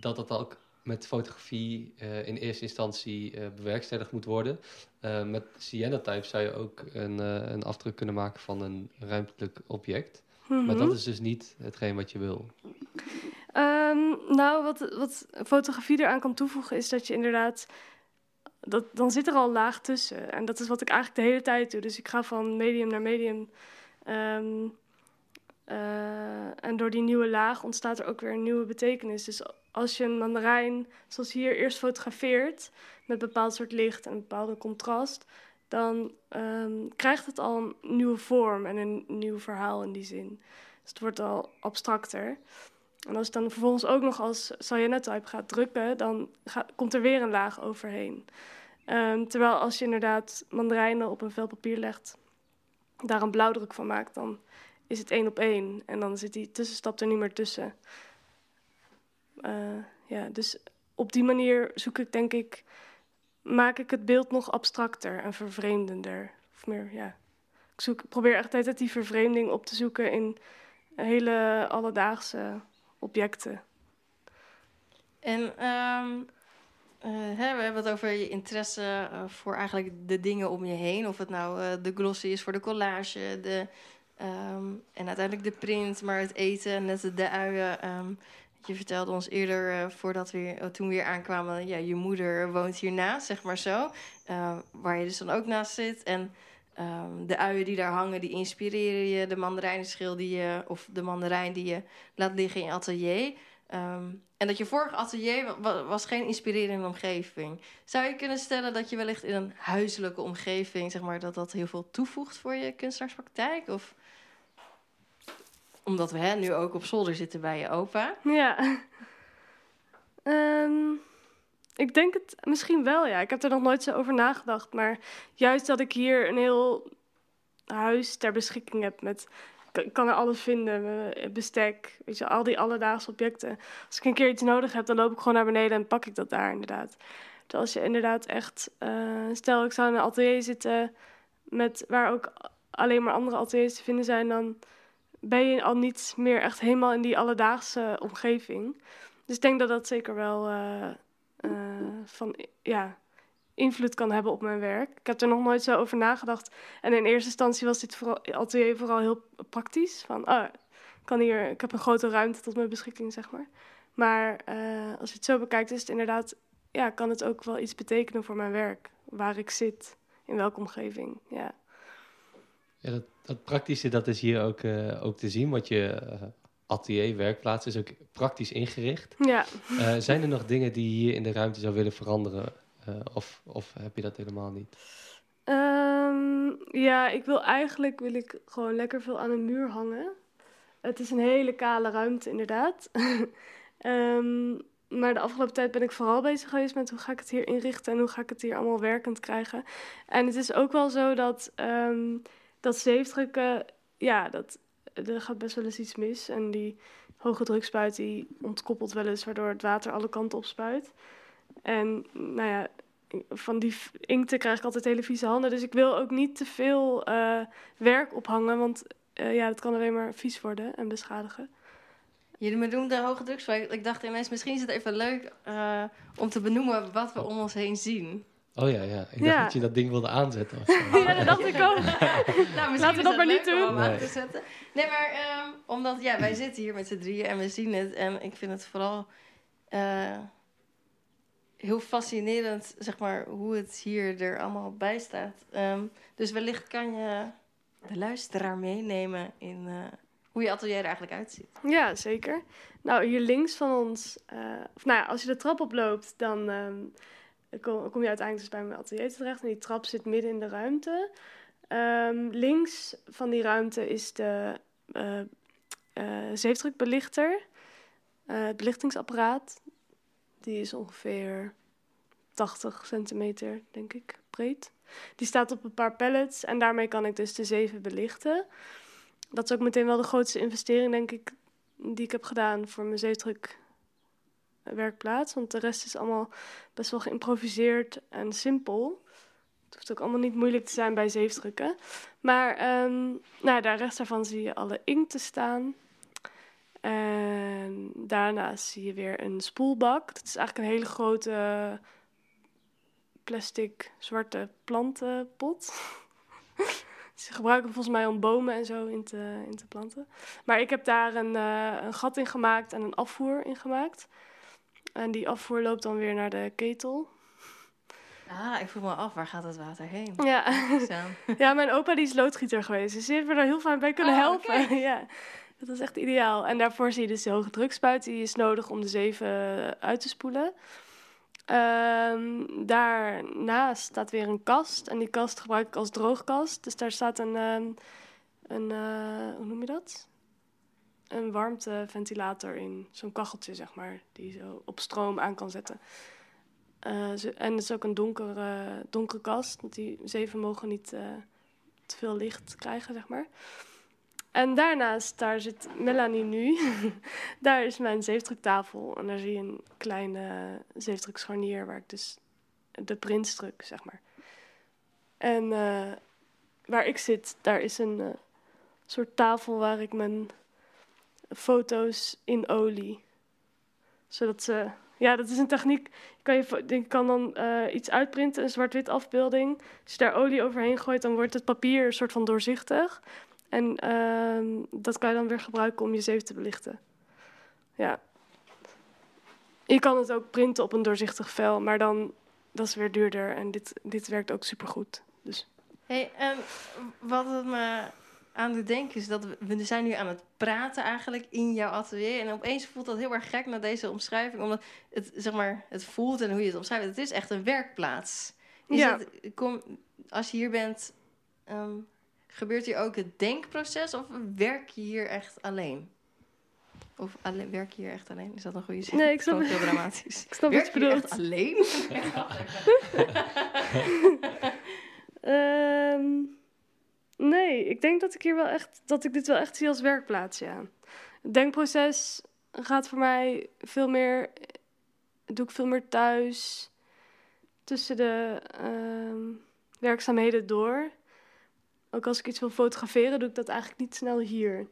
dat dat ook met fotografie in eerste instantie bewerkstelligd moet worden. Met cyanotype zou je ook een, een afdruk kunnen maken van een ruimtelijk object. Mm -hmm. Maar dat is dus niet hetgeen wat je wil. Um, nou, wat, wat fotografie eraan kan toevoegen is dat je inderdaad... Dat, dan zit er al laag tussen. En dat is wat ik eigenlijk de hele tijd doe. Dus ik ga van medium naar medium... Um, uh, en door die nieuwe laag ontstaat er ook weer een nieuwe betekenis. Dus als je een mandarijn, zoals hier, eerst fotografeert met een bepaald soort licht en een bepaalde contrast, dan ehm, krijgt het al een nieuwe vorm en een nieuw verhaal in die zin. Dus het wordt al abstracter. En als je dan vervolgens ook nog als cyanotype gaat drukken, dan komt er weer een laag overheen. Um, terwijl als je inderdaad mandarijnen op een vel papier legt, daar een blauwdruk van maakt, dan is het één op één. En dan zit die tussenstap er niet meer tussen. Uh, ja, dus op die manier zoek ik denk ik, maak ik het beeld nog abstracter en vervreemdender. Of meer, ja. Ik, zoek, probeer echt altijd die vervreemding op te zoeken in hele alledaagse objecten. En um, hè, we hebben het over je interesse uh, voor eigenlijk de dingen om je heen. Of het nou uh, de glossy is voor de collage, de, um, en uiteindelijk de print, maar het eten, net de uien. Um, je vertelde ons eerder, voordat we toen we weer aankwamen, ja, je moeder woont hiernaast, zeg maar zo. Waar je dus dan ook naast zit. En um, de uien die daar hangen, die inspireren je. De mandarijnenschil die je, of de mandarijn die je laat liggen in je atelier. Um, en dat je vorige atelier was geen inspirerende omgeving. Zou je kunnen stellen dat je wellicht in een huiselijke omgeving, zeg maar, dat dat heel veel toevoegt voor je kunstenaarspraktijk? Of omdat we hè, nu ook op zolder zitten bij je opa. Ja. Um, ik denk het misschien wel, ja. Ik heb er nog nooit zo over nagedacht. Maar juist dat ik hier een heel huis ter beschikking heb met... Ik kan er alles vinden, bestek, weet je, al die alledaagse objecten. Als ik een keer iets nodig heb, dan loop ik gewoon naar beneden en pak ik dat daar inderdaad. Dus als je inderdaad echt... Uh, stel, ik zou in een atelier zitten met, waar ook alleen maar andere ateliers te vinden zijn... dan ben je al niet meer echt helemaal in die alledaagse omgeving. Dus ik denk dat dat zeker wel uh, uh, van ja, invloed kan hebben op mijn werk. Ik heb er nog nooit zo over nagedacht. En in eerste instantie was dit vooral, atelier vooral heel praktisch. Van, oh, kan hier, ik heb een grote ruimte tot mijn beschikking, zeg maar. Maar uh, als je het zo bekijkt, is het inderdaad, ja, kan het ook wel iets betekenen voor mijn werk. Waar ik zit, in welke omgeving, ja. Ja, dat, dat praktische, dat is hier ook, uh, ook te zien. Wat je atelier, werkplaats is ook praktisch ingericht. Ja. Uh, zijn er nog dingen die je hier in de ruimte zou willen veranderen? of, of heb je dat helemaal niet? Um, ja, ik wil eigenlijk wil ik gewoon lekker veel aan een muur hangen. Het is een hele kale ruimte, inderdaad. um, [laughs] maar de afgelopen tijd ben ik vooral bezig geweest met hoe ga ik het hier inrichten en hoe ga ik het hier allemaal werkend krijgen. En het is ook wel zo dat. Um, dat zeefdrukken, ja, dat, er gaat best wel eens iets mis. En die hoge drukspuit die ontkoppelt wel eens, waardoor het water alle kanten op spuit. En nou ja, van die inkten krijg ik altijd hele vieze handen. Dus ik wil ook niet te veel uh, werk ophangen, want uh, ja, dat kan alleen maar vies worden en beschadigen. Jullie de hoge drukspuit. Ik dacht ineens, misschien is het even leuk uh, om te benoemen wat we om ons heen zien. Oh ja, ja. Ik dacht dat je dat ding wilde aanzetten. [laughs] Ja, dat dacht ik ook. nou, Laten we dat maar niet doen. Nee. Te zetten. nee, maar um, omdat ja, wij zitten hier met z'n drieën en we zien het. En ik vind het vooral uh, heel fascinerend, zeg maar, hoe het hier er allemaal bij staat. Um, dus wellicht kan je de luisteraar meenemen in uh, hoe je atelier er eigenlijk uitziet. Ja, zeker. Nou, hier links van ons, uh, of nou ja, als je de trap oploopt, dan... Um, kom, kom je uiteindelijk dus bij mijn atelier terecht. En die trap zit midden in de ruimte. Um, links van die ruimte is de uh, uh, zeefdrukbelichter. Uh, het belichtingsapparaat. Die is ongeveer 80 centimeter, denk ik, breed. Die staat op een paar pallets en daarmee kan ik dus de zeven belichten. Dat is ook meteen wel de grootste investering, denk ik, die ik heb gedaan voor mijn zeefdruk werkplaats. Want de rest is allemaal best wel geïmproviseerd en simpel. Het hoeft ook allemaal niet moeilijk te zijn bij zeefdrukken. Maar um, nou, daar rechts daarvan zie je alle inkten staan. En daarnaast zie je weer een spoelbak. Dat is eigenlijk een hele grote plastic zwarte plantenpot. [laughs] Ze gebruiken volgens mij om bomen en zo in te, in te planten. Maar ik heb daar een, uh, een gat in gemaakt en een afvoer in gemaakt. En die afvoer loopt dan weer naar de ketel. Ah, ik vroeg me af, waar gaat het water heen? Ja, [laughs] ja mijn opa die is loodgieter geweest. Dus die heeft me daar heel fijn bij kunnen oh, helpen. Okay. [laughs] ja, dat is echt ideaal. En daarvoor zie je dus de hoge drukspuit. Die is nodig om de zeven uit te spoelen. Ehm, daarnaast staat weer een kast. En die kast gebruik ik als droogkast. Dus daar staat een, ehm, een uh, hoe noem je dat? Een warmteventilator in. Zo'n kacheltje, zeg maar. Die zo op stroom aan kan zetten. Uh, en het is ook een donkere, donkere kast. Want die zeven mogen niet uh, te veel licht krijgen, zeg maar. En daarnaast, daar zit Melanie nu. [laughs] daar is mijn zeefdruktafel. En daar zie je een kleine zeefdrukscharnier waar ik dus de print druk, zeg maar. En uh, waar ik zit, daar is een soort tafel waar ik mijn foto's in olie. Zodat ze. Ja, dat is een techniek. Je kan, je, kan dan uh, iets uitprinten, een zwart-wit afbeelding. Als je daar olie overheen gooit, dan wordt het papier een soort van doorzichtig. En uh, dat kan je dan weer gebruiken om je zeef te belichten. Ja. Je kan het ook printen op een doorzichtig vel, maar dan dat is weer duurder. En dit, dit werkt ook supergoed. Dus. Hey, en wat het me aan het denken is dat we, we zijn nu aan het praten eigenlijk in jouw atelier. En opeens voelt dat heel erg gek na deze omschrijving. Omdat het, zeg maar, het voelt en hoe je het omschrijft. Het is echt een werkplaats. Is ja. Het, kom, als je hier bent, um, gebeurt hier ook het denkproces of werk je hier echt alleen? Of alleen, werk je hier echt alleen? Is dat een goede zin? Nee, ik snap het. heel dramatisch. [laughs] Ik snap werk wat je bedoelt. echt alleen? um, [laughs] [laughs] nee, ik denk dat ik hier wel echt dat ik dit wel echt zie als werkplaats, ja. Het denkproces gaat voor mij veel meer doe ik veel meer thuis tussen de um, werkzaamheden door. Ook als ik iets wil fotograferen, doe ik dat eigenlijk niet snel hier.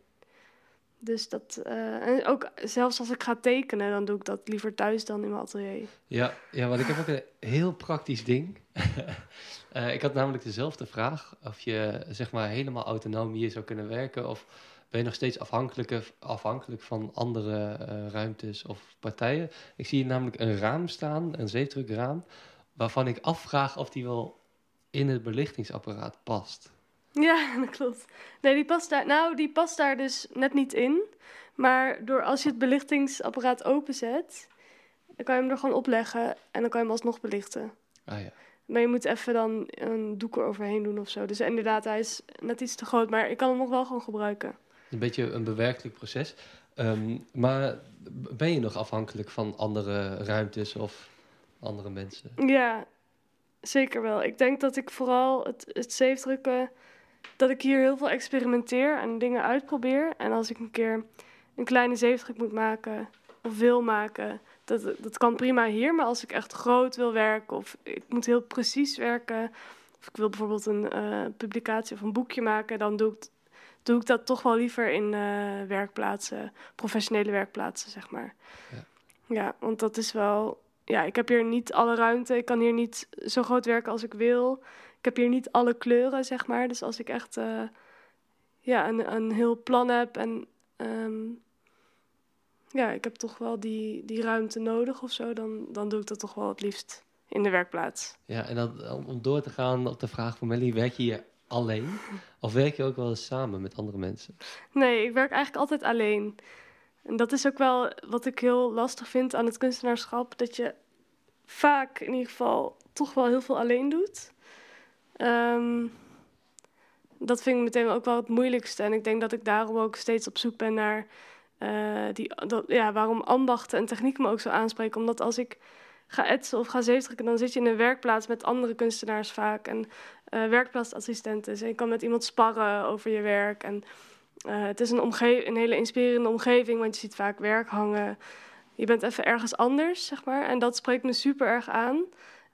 Dus dat, uh, en ook zelfs als ik ga tekenen, dan doe ik dat liever thuis dan in mijn atelier. Ja, ja want ik heb ook een heel praktisch ding. [laughs] uh, ik had namelijk dezelfde vraag: of je zeg maar helemaal autonoom hier zou kunnen werken, of ben je nog steeds afhankelijk, afhankelijk van andere uh, ruimtes of partijen? Ik zie hier namelijk een raam staan, een zeefdrukraam, waarvan ik afvraag of die wel in het belichtingsapparaat past. Ja, [laughs] dat klopt. Nee, die past daar, nou, die past daar dus net niet in. Maar door als je het belichtingsapparaat openzet, dan kan je hem er gewoon opleggen en dan kan je hem alsnog belichten. Ah ja. Maar je moet even dan een doek eroverheen doen of zo. Dus inderdaad, hij is net iets te groot, maar ik kan hem nog wel gewoon gebruiken. Een beetje een bewerkelijk proces. Um, maar ben je nog afhankelijk van andere ruimtes of andere mensen? Ja, zeker wel. Ik denk dat ik vooral het, het zeefdrukken dat ik hier heel veel experimenteer en dingen uitprobeer. En als ik een keer een kleine zeefdruk moet maken of wil maken, dat, dat kan prima hier. Maar als ik echt groot wil werken of ik moet heel precies werken, of ik wil bijvoorbeeld een uh, publicatie of een boekje maken, dan doe ik, doe ik dat toch wel liever in uh, werkplaatsen, professionele werkplaatsen, zeg maar. Ja. ja, want dat is wel. Ja, ik heb hier niet alle ruimte. Ik kan hier niet zo groot werken als ik wil ik heb hier niet alle kleuren, zeg maar. Dus als ik echt uh, ja, een, een heel plan heb en um, ja, ik heb toch wel die, die ruimte nodig of zo, dan, dan doe ik dat toch wel het liefst in de werkplaats. Ja, en dan, om door te gaan op de vraag van Melly, werk je hier alleen? [laughs] Of werk je ook wel eens samen met andere mensen? Nee, ik werk eigenlijk altijd alleen. En dat is ook wel wat ik heel lastig vind aan het kunstenaarschap, dat je vaak in ieder geval toch wel heel veel alleen doet. Um, dat vind ik meteen ook wel het moeilijkste. En ik denk dat ik daarom ook steeds op zoek ben naar uh, die, dat, ja, waarom ambachten en techniek me ook zo aanspreken. Omdat als ik ga etsen of ga zeefdrukken, dan zit je in een werkplaats met andere kunstenaars vaak. En uh, werkplaatsassistenten. Dus je kan met iemand sparren over je werk. En uh, het is een, een hele inspirerende omgeving, want je ziet vaak werk hangen. Je bent even ergens anders, zeg maar. En dat spreekt me super erg aan.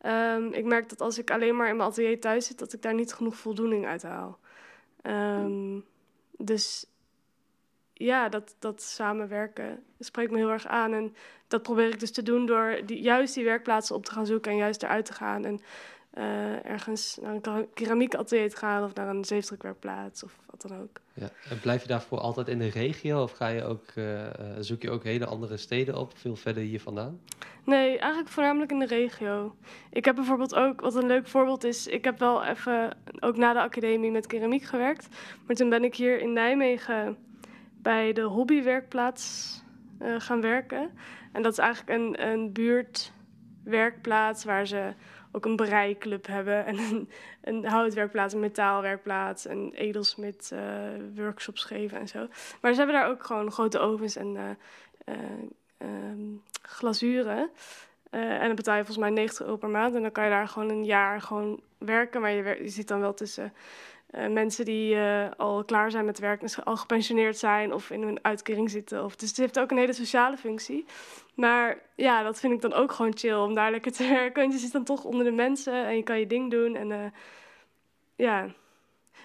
Um, ik merk dat als ik alleen maar in mijn atelier thuis zit, dat ik daar niet genoeg voldoening uit haal. Um, dus ja, dat, dat samenwerken spreekt me heel erg aan. En dat probeer ik dus te doen door die, juist die werkplaatsen op te gaan zoeken en juist eruit te gaan. En uh, ergens naar een keramiekatelier te gaan of naar een zeefdrukwerkplaats of wat dan ook. Ja. En blijf je daarvoor altijd in de regio of ga je ook, uh, zoek je ook hele andere steden op, veel verder hier vandaan? Nee, eigenlijk voornamelijk in de regio. Ik heb bijvoorbeeld ook, wat een leuk voorbeeld is, ik heb wel even ook na de academie met keramiek gewerkt. Maar toen ben ik hier in Nijmegen bij de hobbywerkplaats uh, gaan werken. En dat is eigenlijk een, een buurt werkplaats waar ze ook een bereikclub hebben en een, een houtwerkplaats, een metaalwerkplaats, een edelsmid uh, workshops geven en zo. Maar ze hebben daar ook gewoon grote ovens en uh, uh, glazuren. en dan betaal je volgens mij 90 euro per maand en dan kan je daar gewoon een jaar gewoon werken. Maar je, je zit dan wel tussen uh, mensen die uh, al klaar zijn met werk, dus al gepensioneerd zijn of in een uitkering zitten. Of, dus het heeft ook een hele sociale functie. Maar ja, dat vind ik dan ook gewoon chill om daar lekker te [laughs] werken. Want je zit dan toch onder de mensen en je kan je ding doen. En uh, ja,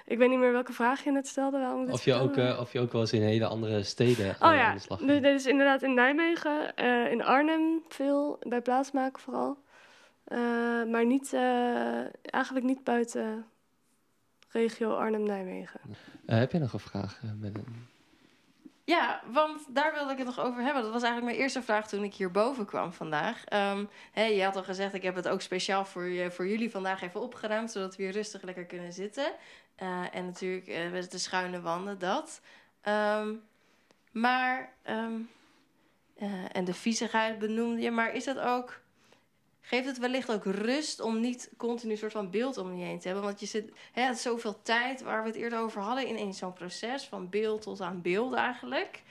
ik weet niet meer welke vraag je net stelde. Waarom of, je ook, of je ook wel eens in hele andere steden oh, ja. aan de slag gaat. Dus inderdaad in Nijmegen, in Arnhem veel, bij plaatsmaken vooral. maar niet, eigenlijk niet buiten regio Arnhem-Nijmegen. Uh, heb je nog een vraag, uh, Ja, want daar wilde ik het nog over hebben. Dat was eigenlijk mijn eerste vraag toen ik hierboven kwam vandaag. Um, hey, je had al gezegd, ik heb het ook speciaal voor, je, voor jullie vandaag even opgeruimd... zodat we hier rustig lekker kunnen zitten. Uh, en natuurlijk uh, met de schuine wanden, dat. Um, maar, um, en de viezigheid benoemde je. Maar is dat ook geeft het wellicht ook rust om niet continu een soort van beeld om je heen te hebben. Want je zit, hè, het zoveel tijd waar we het eerder over hadden in, in zo'n proces, van beeld tot aan beeld eigenlijk.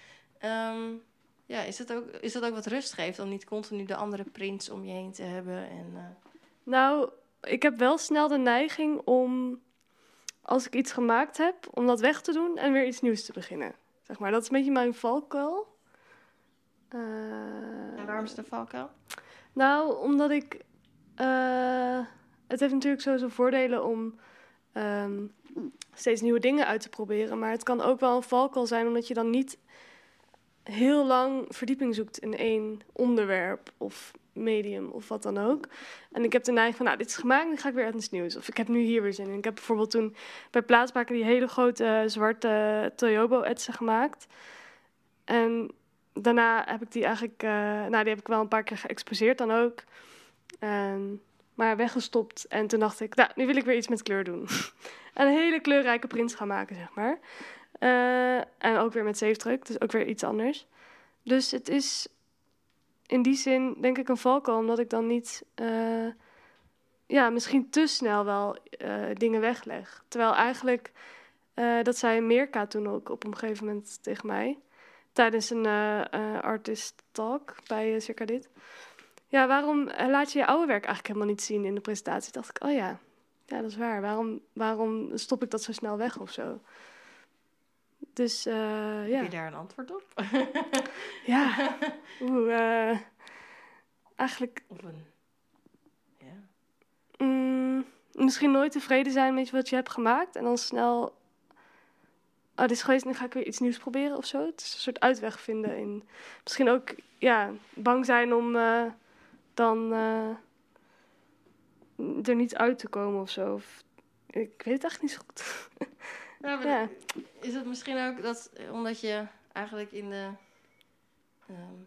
Um, ja, is, het ook, is dat ook wat rust geeft om niet continu de andere prints om je heen te hebben? En, uh... Nou, ik heb wel snel de neiging om, als ik iets gemaakt heb, om dat weg te doen en weer iets nieuws te beginnen. Zeg maar, dat is een beetje mijn valkuil. Uh... En waarom is het een valkuil? Nou, omdat ik. Uh, het heeft natuurlijk sowieso voordelen om um, steeds nieuwe dingen uit te proberen. Maar het kan ook wel een valkuil zijn, omdat je dan niet heel lang verdieping zoekt in één onderwerp of medium of wat dan ook. En ik heb de neiging van, nou, dit is gemaakt, dan ga ik weer uit iets nieuws. Of ik heb nu hier weer zin in. Ik heb bijvoorbeeld toen bij plaatsmaken die hele grote zwarte Toyobo-etsen gemaakt. En daarna heb ik die eigenlijk, uh, nou, die heb ik wel een paar keer geëxposeerd dan ook. Um, maar weggestopt. En toen dacht ik, nou, nu wil ik weer iets met kleur doen. en [laughs] een hele kleurrijke print gaan maken, zeg maar. Uh, en ook weer met zeefdruk, dus ook weer iets anders. Dus het is in die zin, denk ik, een valkuil, omdat ik dan niet, uh, ja, misschien te snel wel dingen wegleg. Terwijl eigenlijk, dat zei Meerka toen ook op een gegeven moment tegen mij tijdens een uh, uh, artist talk bij uh, Circa Dit. Ja, waarom laat je je oude werk eigenlijk helemaal niet zien in de presentatie? Dacht ik, oh ja, ja, dat is waar. Waarom, waarom stop ik dat zo snel weg of zo? Dus ja. Heb je daar een antwoord op? [laughs] ja, oeh, eigenlijk. Of een. Ja. Mm, misschien nooit tevreden zijn met wat je hebt gemaakt en dan snel oh, dit is geweest, nu ga ik weer iets nieuws proberen of zo. Het is een soort uitweg vinden in. Misschien ook, ja, bang zijn om uh, dan uh, er niet uit te komen of zo. Of, ik weet het echt niet zo goed. Nou, ja. Is het misschien ook dat, omdat je eigenlijk in de. Um,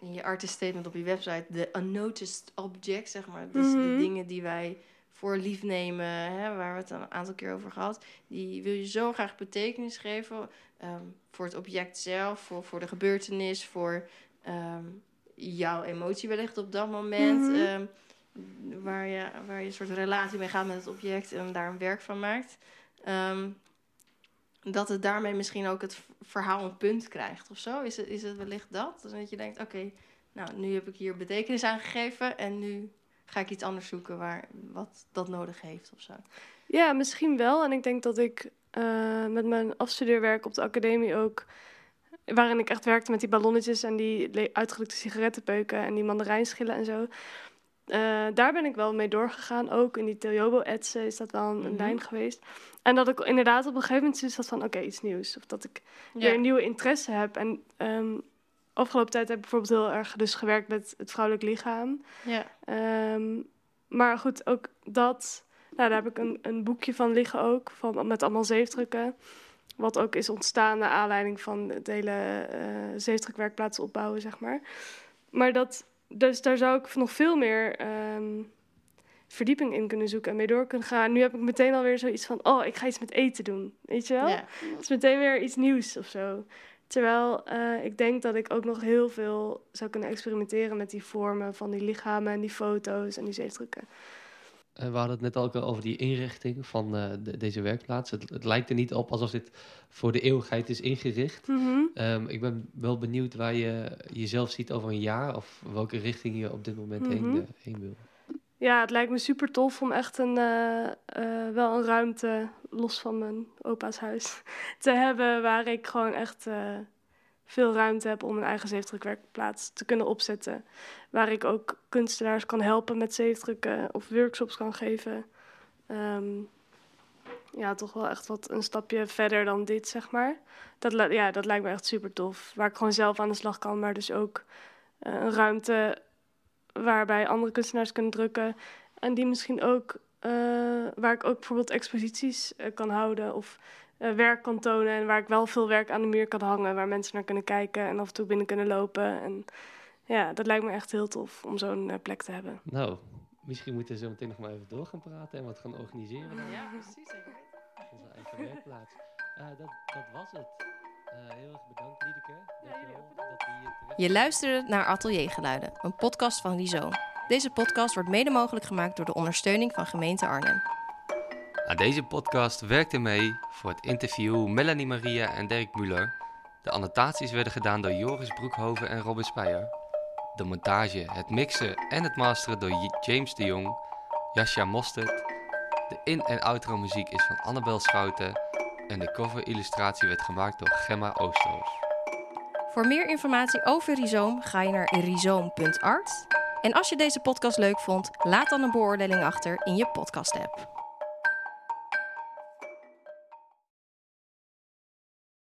in je artist statement op je website de unnoticed object, zeg maar. Dus mm -hmm. de mhm. dingen die wij voor lief nemen, hè, waar we het een aantal keer over gehad, die wil je zo graag betekenis geven um, voor het object zelf, voor, voor de gebeurtenis, voor um, jouw emotie wellicht op dat moment. Mm -hmm. um, waar, je, waar je een soort relatie mee gaat met het object en daar een werk van maakt. dat het daarmee misschien ook het verhaal een punt krijgt of zo. Is het, is het wellicht dat? Dus dat je denkt, oké, okay, nou, nu heb ik hier betekenis aan gegeven en nu ga ik iets anders zoeken waar, wat dat nodig heeft of zo. Ja, misschien wel. En ik denk dat ik uh, met mijn afstudeerwerk op de academie ook... waarin ik echt werkte met die ballonnetjes en die uitgelukte sigarettenpeuken... en die mandarijnschillen en zo... Uh, daar ben ik wel mee doorgegaan. Ook in die Teljobo-etsen is dat wel een, mm -hmm. lijn geweest. En dat ik inderdaad op een gegeven moment is dat van... oké, okay, iets nieuws. Of dat ik ja. weer een nieuwe interesse heb. En um, afgelopen tijd heb ik bijvoorbeeld heel erg dus gewerkt met het vrouwelijk lichaam. Ja. Um, maar goed, ook dat. Nou, daar heb ik een, een boekje van liggen ook, van, met allemaal zeefdrukken. Wat ook is ontstaan naar aanleiding van het hele uh, zeefdrukwerkplaats opbouwen, zeg maar. Maar dat, dus daar zou ik nog veel meer um, verdieping in kunnen zoeken en mee door kunnen gaan. Nu heb ik meteen alweer zoiets van, oh, ik ga iets met eten doen, weet je wel? Ja. Het is meteen weer iets nieuws of zo. Terwijl eh, ik denk dat ik ook nog heel veel zou kunnen experimenteren met die vormen van die lichamen en die foto's en die zeefdrukken. Uh, we hadden het net al over die inrichting van uh, de, deze werkplaats. Het, het, lijkt er niet op alsof dit voor de eeuwigheid is ingericht. Mm -hmm. um, ik ben wel benieuwd waar je jezelf ziet over een jaar of welke richting je op dit moment mm -hmm. heen, heen wil. Ja, het lijkt me super tof om echt een, uh, uh, wel een ruimte, los van mijn opa's huis, [laughs] te hebben waar ik gewoon echt uh, veel ruimte heb om een eigen zeefdrukwerkplaats te kunnen opzetten. Waar ik ook kunstenaars kan helpen met zeefdrukken of workshops kan geven. Um, ja, toch wel echt wat een stapje verder dan dit, zeg maar. Dat, ja, dat lijkt me echt super tof. Waar ik gewoon zelf aan de slag kan, maar dus ook een ruimte waarbij andere kunstenaars kunnen drukken. En die misschien ook, uh, waar ik ook bijvoorbeeld exposities uh, kan houden of uh, werk kan tonen. En waar ik wel veel werk aan de muur kan hangen, waar mensen naar kunnen kijken en af en toe binnen kunnen lopen. En ja, dat lijkt me echt heel tof om zo'n plek te hebben. Nou, misschien moeten we zo meteen nog maar even door gaan praten en wat gaan organiseren. Ja, precies. Onze eigen werkplaats. dat, dat was het. Heel erg bedankt, Liedeke. Terecht Je luisterde naar Ateliergeluiden, een podcast van Rizo. Deze podcast wordt mede mogelijk gemaakt door de ondersteuning van gemeente Arnhem. Aan deze podcast werkten mee voor het interview Melanie Maria en Dirk Muller. De annotaties werden gedaan door Joris Broekhoven en Robin Speyer. De montage, het mixen en het masteren door James de Jong, Jascha Mostert. De in- en outro muziek is van Annabel Schouten en de cover-illustratie werd gemaakt door Gemma Oosterhoos. Voor meer informatie over Rhizoom ga je naar rhizoom.art. En als je deze podcast leuk vond, laat dan een beoordeling achter in je podcast-app.